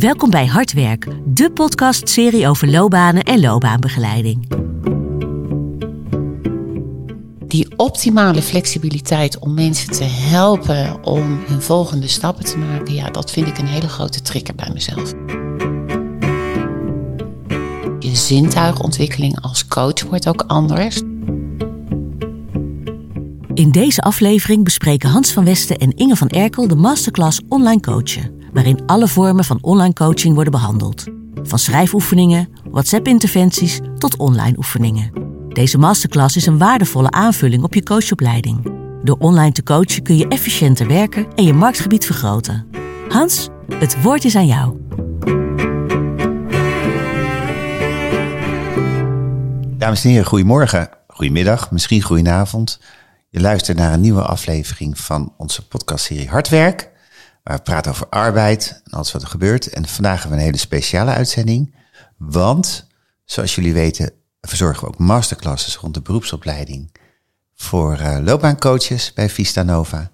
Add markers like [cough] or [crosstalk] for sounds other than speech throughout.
Welkom bij Hardwerk, de podcastserie over loopbanen en loopbaanbegeleiding. Die optimale flexibiliteit om mensen te helpen om hun volgende stappen te maken, ja, dat vind ik een hele grote trigger bij mezelf. Je zintuigontwikkeling als coach wordt ook anders. In deze aflevering bespreken Hans van Westen en Inge van Erkel de masterclass Online Coachen, waarin alle vormen van online coaching worden behandeld. Van schrijfoefeningen, WhatsApp-interventies tot online oefeningen. Deze masterclass is een waardevolle aanvulling op je coachopleiding. Door online te coachen kun je efficiënter werken en je marktgebied vergroten. Hans, het woord is aan jou. Dames en heren, goedemorgen, goedemiddag, misschien goedenavond. Je luistert naar een nieuwe aflevering van onze podcastserie Hardwerk. Waar we praten over arbeid en alles wat er gebeurt. En vandaag hebben we een hele speciale uitzending. Want, zoals jullie weten, verzorgen we ook masterclasses rond de beroepsopleiding voor uh, loopbaancoaches bij Vista Nova.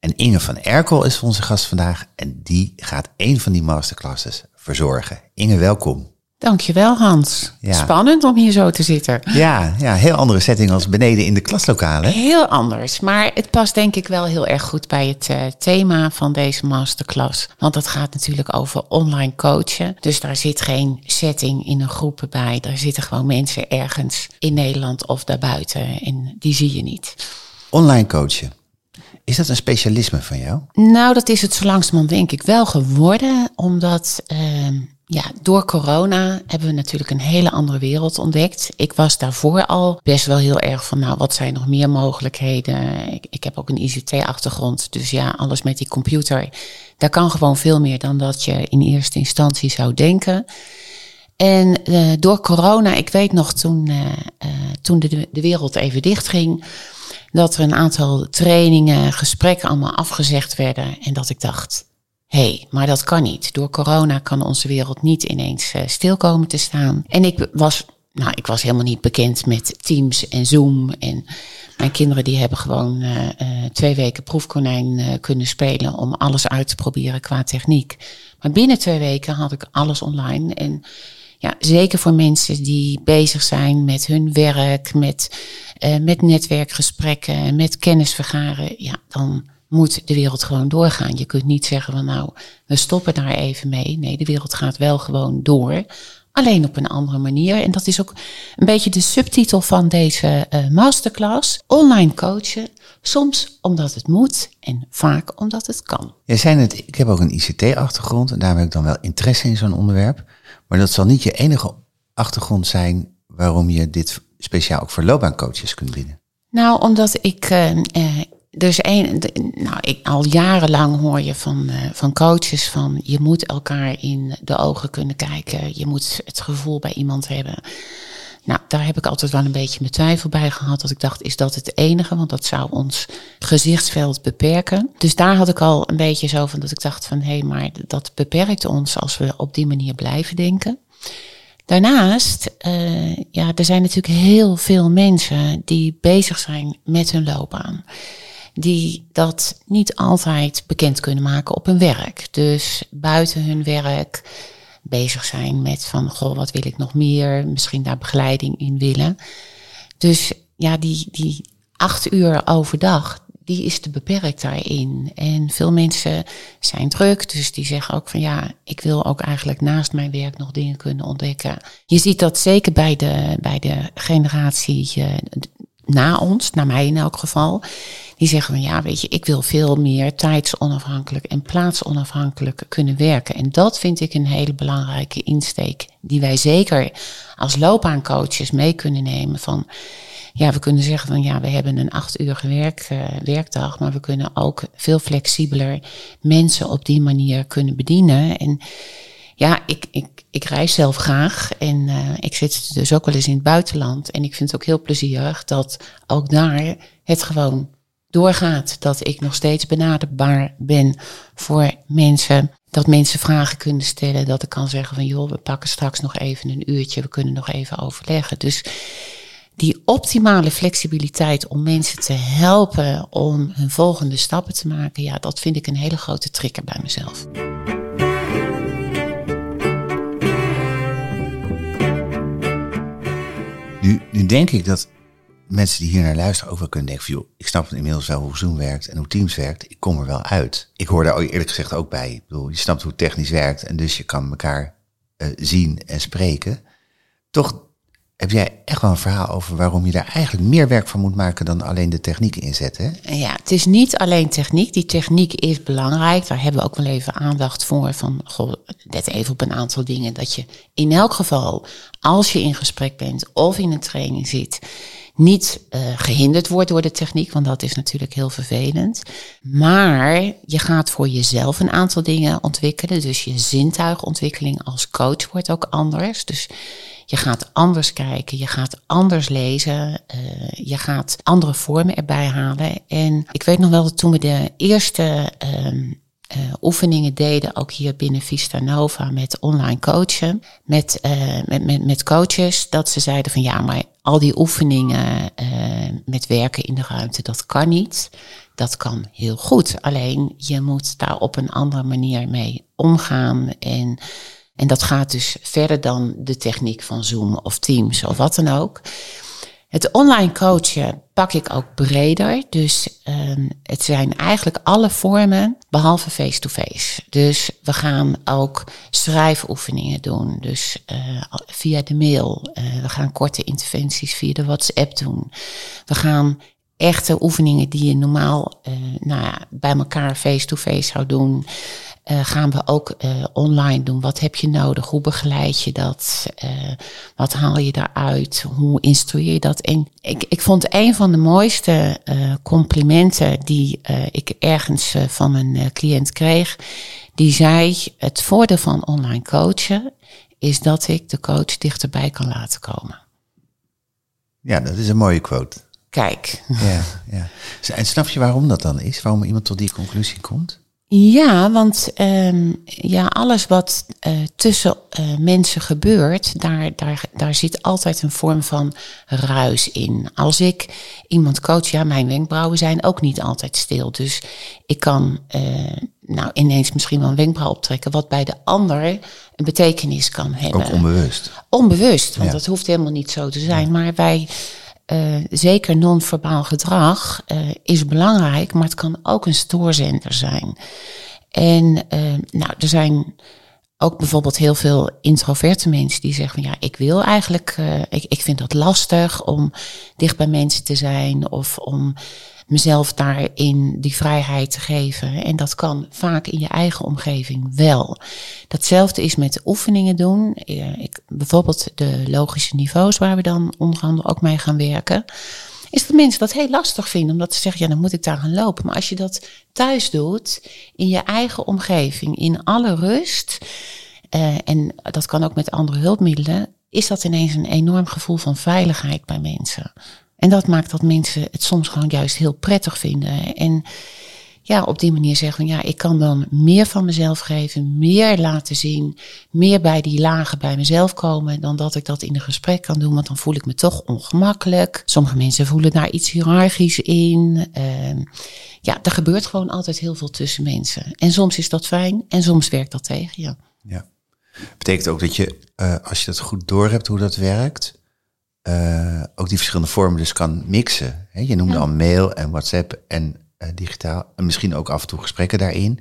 En Inge van Erkel is onze gast vandaag en die gaat een van die masterclasses verzorgen. Inge, welkom. Dankjewel Hans. Ja. Spannend om hier zo te zitten. Ja, ja, heel andere setting als beneden in de klaslokalen. Heel anders, maar het past denk ik wel heel erg goed bij het uh, thema van deze masterclass. Want het gaat natuurlijk over online coachen. Dus daar zit geen setting in een groep bij. Daar zitten gewoon mensen ergens in Nederland of daarbuiten en die zie je niet. Online coachen. Is dat een specialisme van jou? Nou, dat is het zo langzamerhand denk ik wel geworden, omdat... Uh, ja, door corona hebben we natuurlijk een hele andere wereld ontdekt. Ik was daarvoor al best wel heel erg van, nou, wat zijn nog meer mogelijkheden? Ik, heb ook een ICT-achtergrond, dus ja, alles met die computer. Daar kan gewoon veel meer dan dat je in eerste instantie zou denken. En uh, door corona, ik weet nog toen, uh, uh, toen de, de wereld even dichtging, dat er een aantal trainingen, gesprekken allemaal afgezegd werden. En dat ik dacht, hey, maar dat kan niet. Door corona kan onze wereld niet ineens uh, stil komen te staan. En ik was, nou, ik was helemaal niet bekend met Teams en Zoom. En mijn kinderen die hebben gewoon uh, uh, twee weken proefkonijn kunnen spelen om alles uit te proberen qua techniek. Maar binnen twee weken had ik alles online. En ja, zeker voor mensen die bezig zijn met hun werk, met, met netwerkgesprekken, met kennis vergaren. Ja, dan moet de wereld gewoon doorgaan. Je kunt niet zeggen van nou, we stoppen daar even mee. Nee, de wereld gaat wel gewoon door. Alleen op een andere manier. En dat is ook een beetje de subtitel van deze uh, masterclass. Online coachen. Soms omdat het moet en vaak omdat het kan. Jij zei het, ik heb ook een ICT-achtergrond en daar heb ik dan wel interesse in zo'n onderwerp. Maar dat zal niet je enige achtergrond zijn waarom je dit speciaal ook voor loopbaancoaches kunt bieden. Nou, omdat ik uh, uh, dus een, nou, ik, al jarenlang hoor je van, uh, van coaches van je moet elkaar in de ogen kunnen kijken. Je moet het gevoel bij iemand hebben. Nou, daar heb ik altijd wel een beetje mijn twijfel bij gehad. Dat ik dacht, is dat het enige? Want dat zou ons gezichtsveld beperken. Dus daar had ik al een beetje zo van dat ik dacht van hé, hey, maar dat beperkt ons als we op die manier blijven denken. Daarnaast, uh, ja, er zijn natuurlijk heel veel mensen die bezig zijn met hun loopbaan die dat niet altijd bekend kunnen maken op hun werk. Dus buiten hun werk bezig zijn met van, goh, wat wil ik nog meer? Misschien daar begeleiding in willen. Dus ja, die, die acht uur overdag, die is te beperkt daarin. En veel mensen zijn druk, dus die zeggen ook van ja, ik wil ook eigenlijk naast mijn werk nog dingen kunnen ontdekken. Je ziet dat zeker bij de, bij de generatie uh, na ons, naar mij in elk geval. Die zeggen van ja, weet je, ik wil veel meer tijdsonafhankelijk en plaatsonafhankelijk kunnen werken. En dat vind ik een hele belangrijke insteek, die wij zeker als loopbaancoaches mee kunnen nemen. Van ja, we kunnen zeggen van ja, we hebben een acht uur werk, uh, werkdag, maar we kunnen ook veel flexibeler mensen op die manier kunnen bedienen. En ja, ik, ik reis zelf graag en uh, ik zit dus ook wel eens in het buitenland. En ik vind het ook heel plezierig dat ook daar het gewoon doorgaat. Dat ik nog steeds benaderbaar ben voor mensen. Dat mensen vragen kunnen stellen. Dat ik kan zeggen van joh, we pakken straks nog even een uurtje. We kunnen nog even overleggen. Dus die optimale flexibiliteit om mensen te helpen om hun volgende stappen te maken. Ja, dat vind ik een hele grote trigger bij mezelf. Denk ik dat mensen die hier naar luisteren ook wel kunnen denken van... joh, ik snap inmiddels wel hoe Zoom werkt en hoe Teams werkt. Ik kom er wel uit. Ik hoor daar eerlijk gezegd ook bij. Ik bedoel, je snapt hoe het technisch werkt en dus je kan elkaar uh, zien en spreken. Toch heb jij echt wel een verhaal over waarom je daar eigenlijk meer werk van moet maken dan alleen de techniek inzetten? Ja, het is niet alleen techniek. Die techniek is belangrijk. Daar hebben we ook wel even aandacht voor. Van, goh, let even op een aantal dingen. Dat je in elk geval, als je in gesprek bent of in een training zit, niet uh, gehinderd wordt door de techniek, want dat is natuurlijk heel vervelend. Maar je gaat voor jezelf een aantal dingen ontwikkelen. Dus je zintuigontwikkeling als coach wordt ook anders. Dus je gaat anders kijken, je gaat anders lezen, uh, je gaat andere vormen erbij halen. En ik weet nog wel dat toen we de eerste uh, uh, oefeningen deden, ook hier binnen Vista Nova met online coachen, met, uh, met, met, met coaches, dat ze zeiden van ja, maar al die oefeningen met werken in de ruimte, dat kan niet. Dat kan heel goed. Alleen je moet daar op een andere manier mee omgaan. En, en dat gaat dus verder dan de techniek van Zoom of Teams of wat dan ook. Het online coachen pak ik ook breder. Dus um, het zijn eigenlijk alle vormen behalve face-to-face. Dus we gaan ook schrijfoefeningen doen. Dus uh, via de mail. Uh, we gaan korte interventies via de WhatsApp doen. We gaan echte oefeningen die je normaal uh, nou ja, bij elkaar face-to-face zou doen. Uh, gaan we ook uh, online doen. Wat heb je nodig? Hoe begeleid je dat? Uh, wat haal je daaruit? Hoe instrueer je dat? En ik, ik vond een van de mooiste complimenten die ik ergens van een cliënt kreeg. Die zei: Het voordeel van online coachen is dat ik de coach dichterbij kan laten komen. Ja, dat is een mooie quote. Kijk. Ja, ja. En snap je waarom dat dan is? Waarom iemand tot die conclusie komt? Ja, want um, ja, alles wat uh, tussen uh, mensen gebeurt, daar, daar, daar zit altijd een vorm van ruis in. Als ik iemand coach, ja, mijn wenkbrauwen zijn ook niet altijd stil. Dus ik kan uh, nou ineens misschien wel een wenkbrauw optrekken, wat bij de ander een betekenis kan hebben. Ook onbewust. Onbewust, want ja. dat hoeft helemaal niet zo te zijn. Maar wij uh, zeker non-verbaal gedrag uh, is belangrijk, maar het kan ook een stoorzender zijn. En uh, nou, er zijn ook bijvoorbeeld heel veel introverte mensen die zeggen van ja, ik wil eigenlijk, ik, ik vind dat lastig om dicht bij mensen te zijn of om mezelf daarin die vrijheid te geven. En dat kan vaak in je eigen omgeving wel. Datzelfde is met oefeningen doen. Ik, bijvoorbeeld de logische niveaus waar we dan onder andere ook mee gaan werken. Is dat mensen dat heel lastig vinden, omdat ze zeggen, ja, dan moet ik daar gaan lopen. Maar als je dat thuis doet, in je eigen omgeving, in alle rust, uh, en dat kan ook met andere hulpmiddelen, is dat ineens een enorm gevoel van veiligheid bij mensen. En dat maakt dat mensen het soms gewoon juist heel prettig vinden. En ja, op die manier zeggen van ja, ik kan dan meer van mezelf geven, meer laten zien, meer bij die lagen bij mezelf komen dan dat ik dat in een gesprek kan doen, want dan voel ik me toch ongemakkelijk. Sommige mensen voelen daar iets hiërarchisch in. Uh, ja, er gebeurt gewoon altijd heel veel tussen mensen. En soms is dat fijn en soms werkt dat tegen je. Ja. Betekent ook dat je, uh, als je dat goed doorhebt hoe dat werkt, uh, ook die verschillende vormen dus kan mixen. He, je noemde ja. al mail en WhatsApp en uh, digitaal. En misschien ook af en toe gesprekken daarin.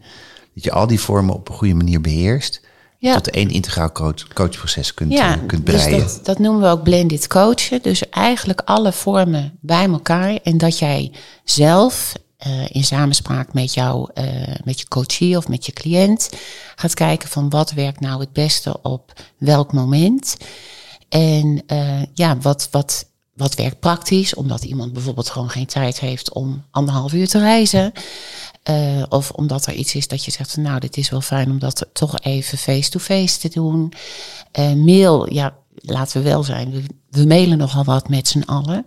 Dat je al die vormen op een goede manier beheerst. Ja. Tot één integraal coach, coachproces kunt, ja, uh, kunt breien. Dus dat, dat noemen we ook blended coachen. Dus eigenlijk alle vormen bij elkaar. En dat jij zelf uh, in samenspraak met jou, uh, met je coachie of met je cliënt, gaat kijken van wat werkt nou het beste op welk moment. En ja, wat, wat, wat werkt praktisch, omdat iemand bijvoorbeeld gewoon geen tijd heeft om anderhalf uur te reizen. Uh, of omdat er iets is dat je zegt, nou, dit is wel fijn om dat toch even face-to-face -face te doen. Uh, mail, ja, laten we wel zijn, we, mailen nogal wat met z'n allen.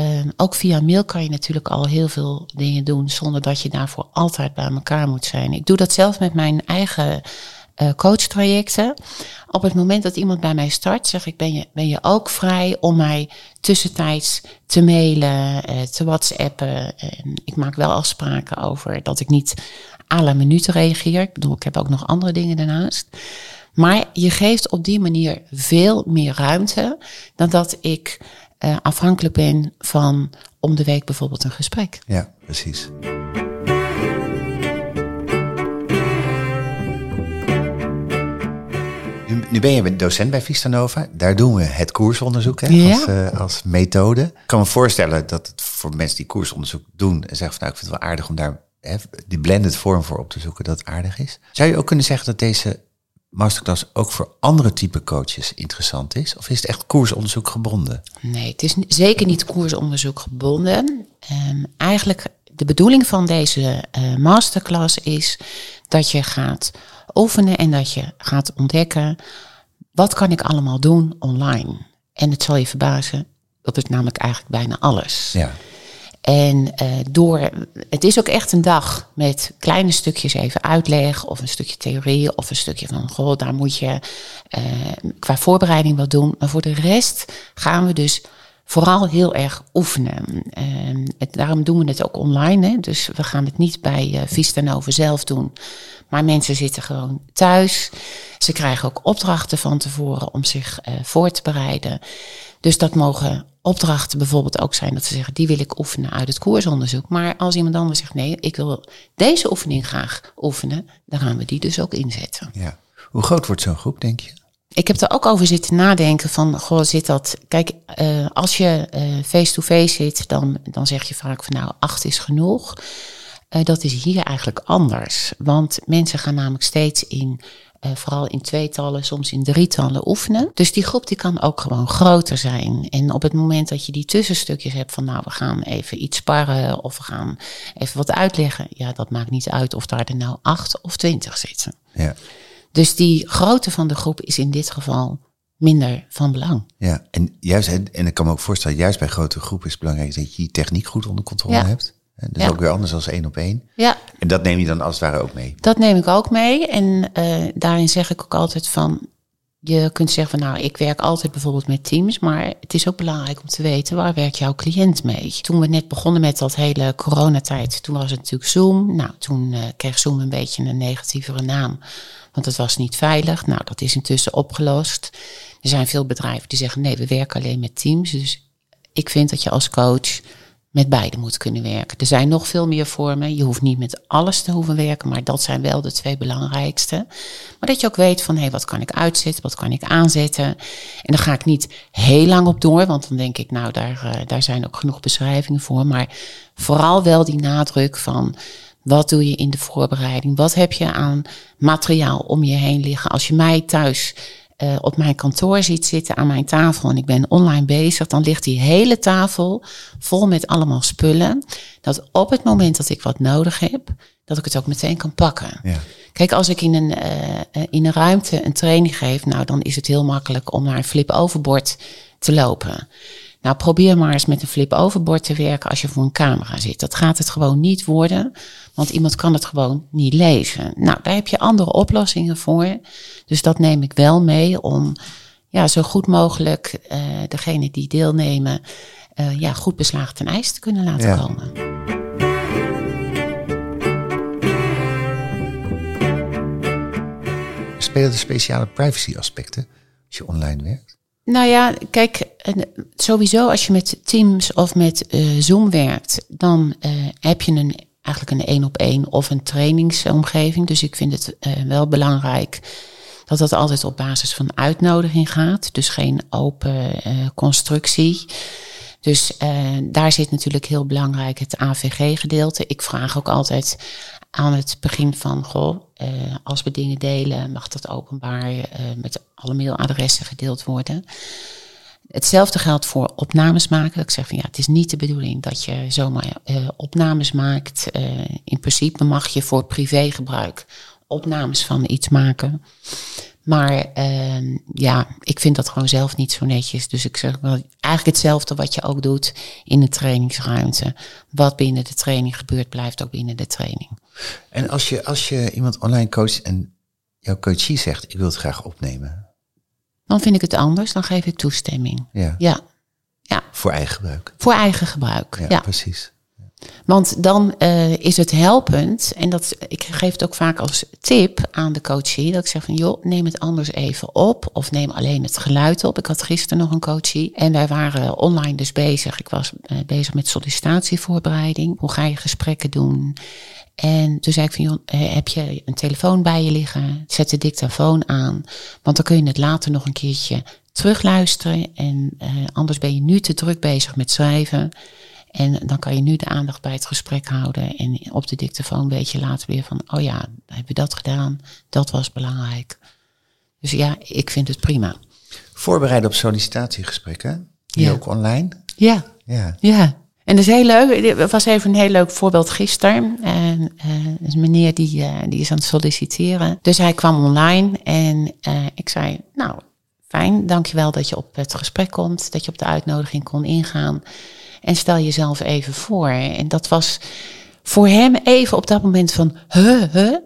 Uh, ook via mail kan je natuurlijk al heel veel dingen doen zonder dat je daarvoor altijd bij elkaar moet zijn. Ik doe dat zelf met mijn eigen uh, coachtrajecten. Op het moment dat iemand bij mij start, zeg ik, ben je, ben je ook vrij om mij tussentijds te mailen, uh, te whatsappen. En ik maak wel afspraken over dat ik niet à la minuut reageer. Ik bedoel, ik heb ook nog andere dingen daarnaast. Maar je geeft op die manier veel meer ruimte dan dat ik eh, afhankelijk ben van om de week bijvoorbeeld een gesprek. Ja, precies. Nu, nu ben je docent bij Vistanova. Daar doen we het koersonderzoek hè, Ja. als, eh, als methode. Ik kan me voorstellen dat het voor mensen die koersonderzoek doen... en zeggen van nou, ik vind het wel aardig om daar hè, die blended vorm voor op te zoeken... dat het aardig is. Zou je ook kunnen zeggen dat deze masterclass ook voor andere type coaches interessant is? Of is het echt koersonderzoek gebonden? Nee, het is zeker niet koersonderzoek gebonden. Ehm, eigenlijk de bedoeling van deze eh, masterclass is dat je gaat oefenen en dat je gaat ontdekken wat kan ik allemaal doen online. En het zal je verbazen, dat is namelijk eigenlijk bijna alles. Ja, En eh, door, het is ook echt een dag met kleine stukjes even uitleg of een stukje theorie of een stukje van, goh, daar moet je eh, qua voorbereiding wat doen. Maar voor de rest gaan we dus vooral heel erg oefenen. Ehm, het, daarom doen we het ook online. Hè? Dus we gaan het niet bij eh Vistanova zelf doen. Maar mensen zitten gewoon thuis. Ze krijgen ook opdrachten van tevoren om zich eh, voor te bereiden. Dus dat mogen opdrachten bijvoorbeeld ook zijn dat ze zeggen, die wil ik oefenen uit het koersonderzoek. Maar als iemand anders zegt, nee, ik wil deze oefening graag oefenen, dan gaan we die dus ook inzetten. ja. Hoe groot wordt zo'n groep, denk je? Ik heb er ook over zitten nadenken van, goh, zit dat... Kijk, eh, als je eh, face-to-face zit, dan, dan zeg je vaak van, nou, acht is genoeg. Eh, dat is hier eigenlijk anders. Want mensen gaan namelijk steeds in, vooral in tweetallen, soms in drietallen oefenen. Dus die groep die kan ook gewoon groter zijn. En op het moment dat je die tussenstukjes hebt van, nou, we gaan even iets sparren of we gaan even wat uitleggen. Ja, dat maakt niet uit of daar er nou acht of twintig zitten. Ja. Dus die grootte van de groep is in dit geval minder van belang. Ja, en, juist, en ik kan me ook voorstellen, juist bij grote groepen is het belangrijk dat je je techniek goed onder controle Ja. hebt. En dat is Ja. ook weer anders dan één op één. Ja, En dat neem je dan als het ware ook mee. dat neem ik ook mee. En eh, daarin zeg ik ook altijd van, je kunt zeggen van nou, ik werk altijd bijvoorbeeld met teams, maar het is ook belangrijk om te weten waar werkt jouw cliënt mee. Toen we net begonnen met dat hele coronatijd, toen was het natuurlijk Zoom. Nou, toen eh, kreeg Zoom een beetje een negatievere naam, want het was niet veilig. Nou, dat is intussen opgelost. Er zijn veel bedrijven die zeggen nee, we werken alleen met teams. Dus ik vind dat je als coach met beide moet kunnen werken. Er zijn nog veel meer vormen. Je hoeft niet met alles te hoeven werken, maar dat zijn wel de twee belangrijkste. Maar dat je ook weet van, hé, wat kan ik uitzetten, wat kan ik aanzetten. En daar ga ik niet heel lang op door, want dan denk ik, nou, daar, eh, daar zijn ook genoeg beschrijvingen voor. Maar vooral wel die nadruk van, wat doe je in de voorbereiding? Wat heb je aan materiaal om je heen liggen? Als je mij thuis eh, op mijn kantoor ziet zitten aan mijn tafel en ik ben online bezig, dan ligt die hele tafel vol met allemaal spullen. Dat op het moment dat ik wat nodig heb, dat ik het ook meteen kan pakken. Ja. Kijk, als ik in een, eh, eh, in een ruimte een training geef, nou dan is het heel makkelijk om naar een flip-overbord te lopen. Nou, probeer maar eens met een flip-overbord te werken als je voor een camera zit. Dat gaat het gewoon niet worden, want iemand kan het gewoon niet lezen. Nou, daar heb je andere oplossingen voor. Dus dat neem ik wel mee om ja, zo goed mogelijk eh degene die deelnemen, eh, ja, goed beslagen ten ijs te kunnen laten Ja. komen. Spelen er speciale privacy aspecten als je online werkt? Nou ja, kijk, en sowieso als je met Teams of met eh, Zoom werkt, dan eh, heb je een, eigenlijk een één op één of een trainingsomgeving. Dus ik vind het eh, wel belangrijk dat dat altijd op basis van uitnodiging gaat. Dus geen open eh, constructie. Dus eh, daar zit natuurlijk heel belangrijk het AVG-gedeelte. Ik vraag ook altijd aan het begin van, goh, als we dingen delen, mag dat openbaar met alle mailadressen gedeeld worden. Hetzelfde geldt voor opnames maken. Ik zeg van ja, het is niet de bedoeling dat je zomaar eh, opnames maakt. Eh, in principe mag je voor privégebruik opnames van iets maken. Maar ehm, ja, ik vind dat gewoon zelf niet zo netjes. Dus ik zeg wel eigenlijk hetzelfde wat je ook doet in de trainingsruimte. Wat binnen de training gebeurt, blijft ook binnen de training. En als je, als je iemand online coacht en jouw coachie zegt, ik wil het graag opnemen. Dan vind ik het anders, dan geef ik toestemming. Ja, Ja, ja voor eigen gebruik. voor eigen gebruik. Ja, Ja, precies. Want dan uh, is het helpend, en dat, ik geef het ook vaak als tip aan de coachie, dat ik zeg van joh, neem het anders even op of neem alleen het geluid op. Ik had gisteren nog een coachie en wij waren online dus bezig. Ik was uh, bezig met sollicitatievoorbereiding. Hoe ga je gesprekken doen? En toen zei ik van, joh, heb je een telefoon bij je liggen? Zet de dictafoon aan, want dan kun je het later nog een keertje terugluisteren. En uh, anders ben je nu te druk bezig met schrijven. En dan kan je nu de aandacht bij het gesprek houden. En op de dictafoon weet je later weer van, oh ja, hebben we dat gedaan? Dat was belangrijk. Dus ja, ik vind het prima. Voorbereiden op sollicitatiegesprekken? Die ja. ook online? Ja. Ja. ja. En dat is heel leuk. Het was even een heel leuk voorbeeld gisteren. En uh, een meneer die, uh, die is aan het solliciteren. Dus hij kwam online en uh, ik zei, nou, fijn, dankjewel dat je op het gesprek komt. Dat je op de uitnodiging kon ingaan. En stel jezelf even voor. En dat was voor hem even op dat moment van, huh, huh.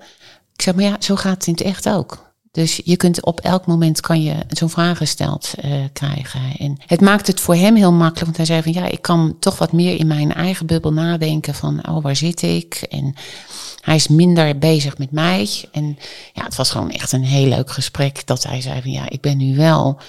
Ik zeg, maar ja, zo gaat het in het echt ook. Dus je kunt op elk moment kan je zo'n vraag gesteld uh, krijgen. En het maakt het voor hem heel makkelijk. Want hij zei van ja, ik kan toch wat meer in mijn eigen bubbel nadenken van oh, waar zit ik? En hij is minder bezig met mij. En ja, het was gewoon echt een heel leuk gesprek. Dat hij zei van ja, ik ben nu wel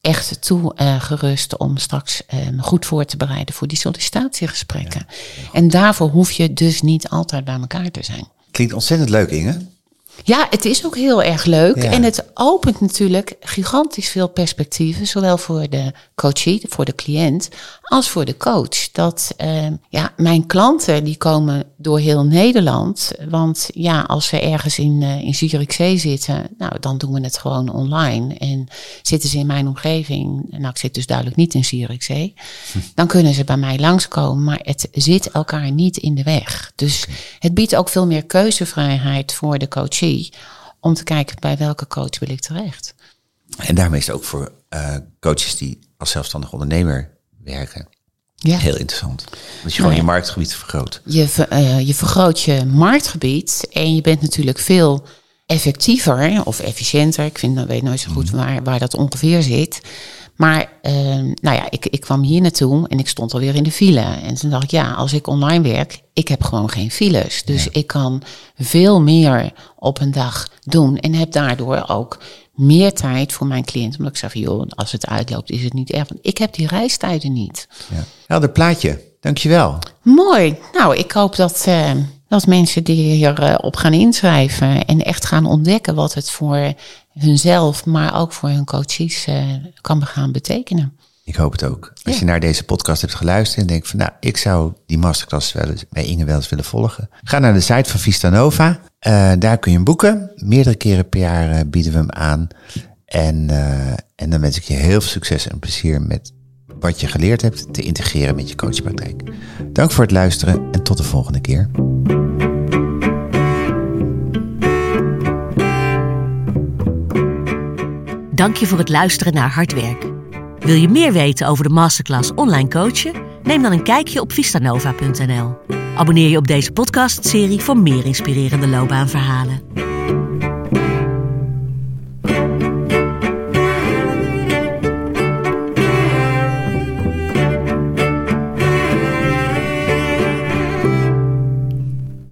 echt toegerust uh, om straks me goed voor te bereiden voor die sollicitatiegesprekken. en daarvoor hoef je dus niet altijd bij elkaar te zijn. Klinkt ontzettend leuk, Inge. Ja, het is ook heel erg leuk. En het opent natuurlijk gigantisch veel perspectieven, zowel voor de coachie, voor de cliënt, als voor de coach. Dat uh, ja, mijn klanten die komen door heel Nederland. Want ja, als we ergens in, uh, in Zierikzee zitten, nou, dan doen we het gewoon online. En zitten ze in mijn omgeving, nou, ik zit dus duidelijk niet in Zierikzee, hm. [laughs] dan kunnen ze bij mij langskomen. Maar het zit elkaar niet in de weg. Dus het biedt ook veel meer keuzevrijheid voor de coachie om te kijken bij welke coach wil ik terecht. En daarmee is het ook voor uh, coaches die als zelfstandig ondernemer werken. Ja. Heel interessant. Dat je gewoon nou je marktgebied vergroot. Je, uh, je vergroot je marktgebied en je bent natuurlijk veel effectiever of efficiënter. Ik vind, weet nooit zo goed mhm. waar, waar dat ongeveer zit. Maar uh, nou ja, ik, ik kwam hier naartoe en ik stond alweer in de file. En toen dacht ik, ja, als ik online werk, ik heb gewoon geen files. Dus ik kan veel meer op een dag doen en heb daardoor ook meer tijd voor mijn cliënt. Omdat ik zeg van, joh, als het uitloopt is het niet erg. Want ik heb die reistijden niet. Ja. Helder plaatje. Dankjewel. Mooi. Nou, ik hoop dat, uh, dat mensen die hierop uh, gaan inschrijven en echt gaan ontdekken wat het voor hunzelf, maar ook voor hun coaches uh, kan gaan betekenen. Ik hoop het ook. Als je naar deze podcast hebt geluisterd en denkt van nou, ik zou die masterclass wel eens, bij Inge wel eens willen volgen. Ga naar de site van Vista Nova. Uh, daar kun je hem boeken. Meerdere keren per jaar uh, bieden we hem aan. En, uh, en dan wens ik je heel veel succes en plezier met wat je geleerd hebt te integreren met je coachpraktijk. Dank voor het luisteren en tot de volgende keer. Dank je voor het luisteren naar Hard Werk. Wil je meer weten over de masterclass online coachen? Neem dan een kijkje op vistanova.nl. Abonneer je op deze podcastserie voor meer inspirerende loopbaanverhalen.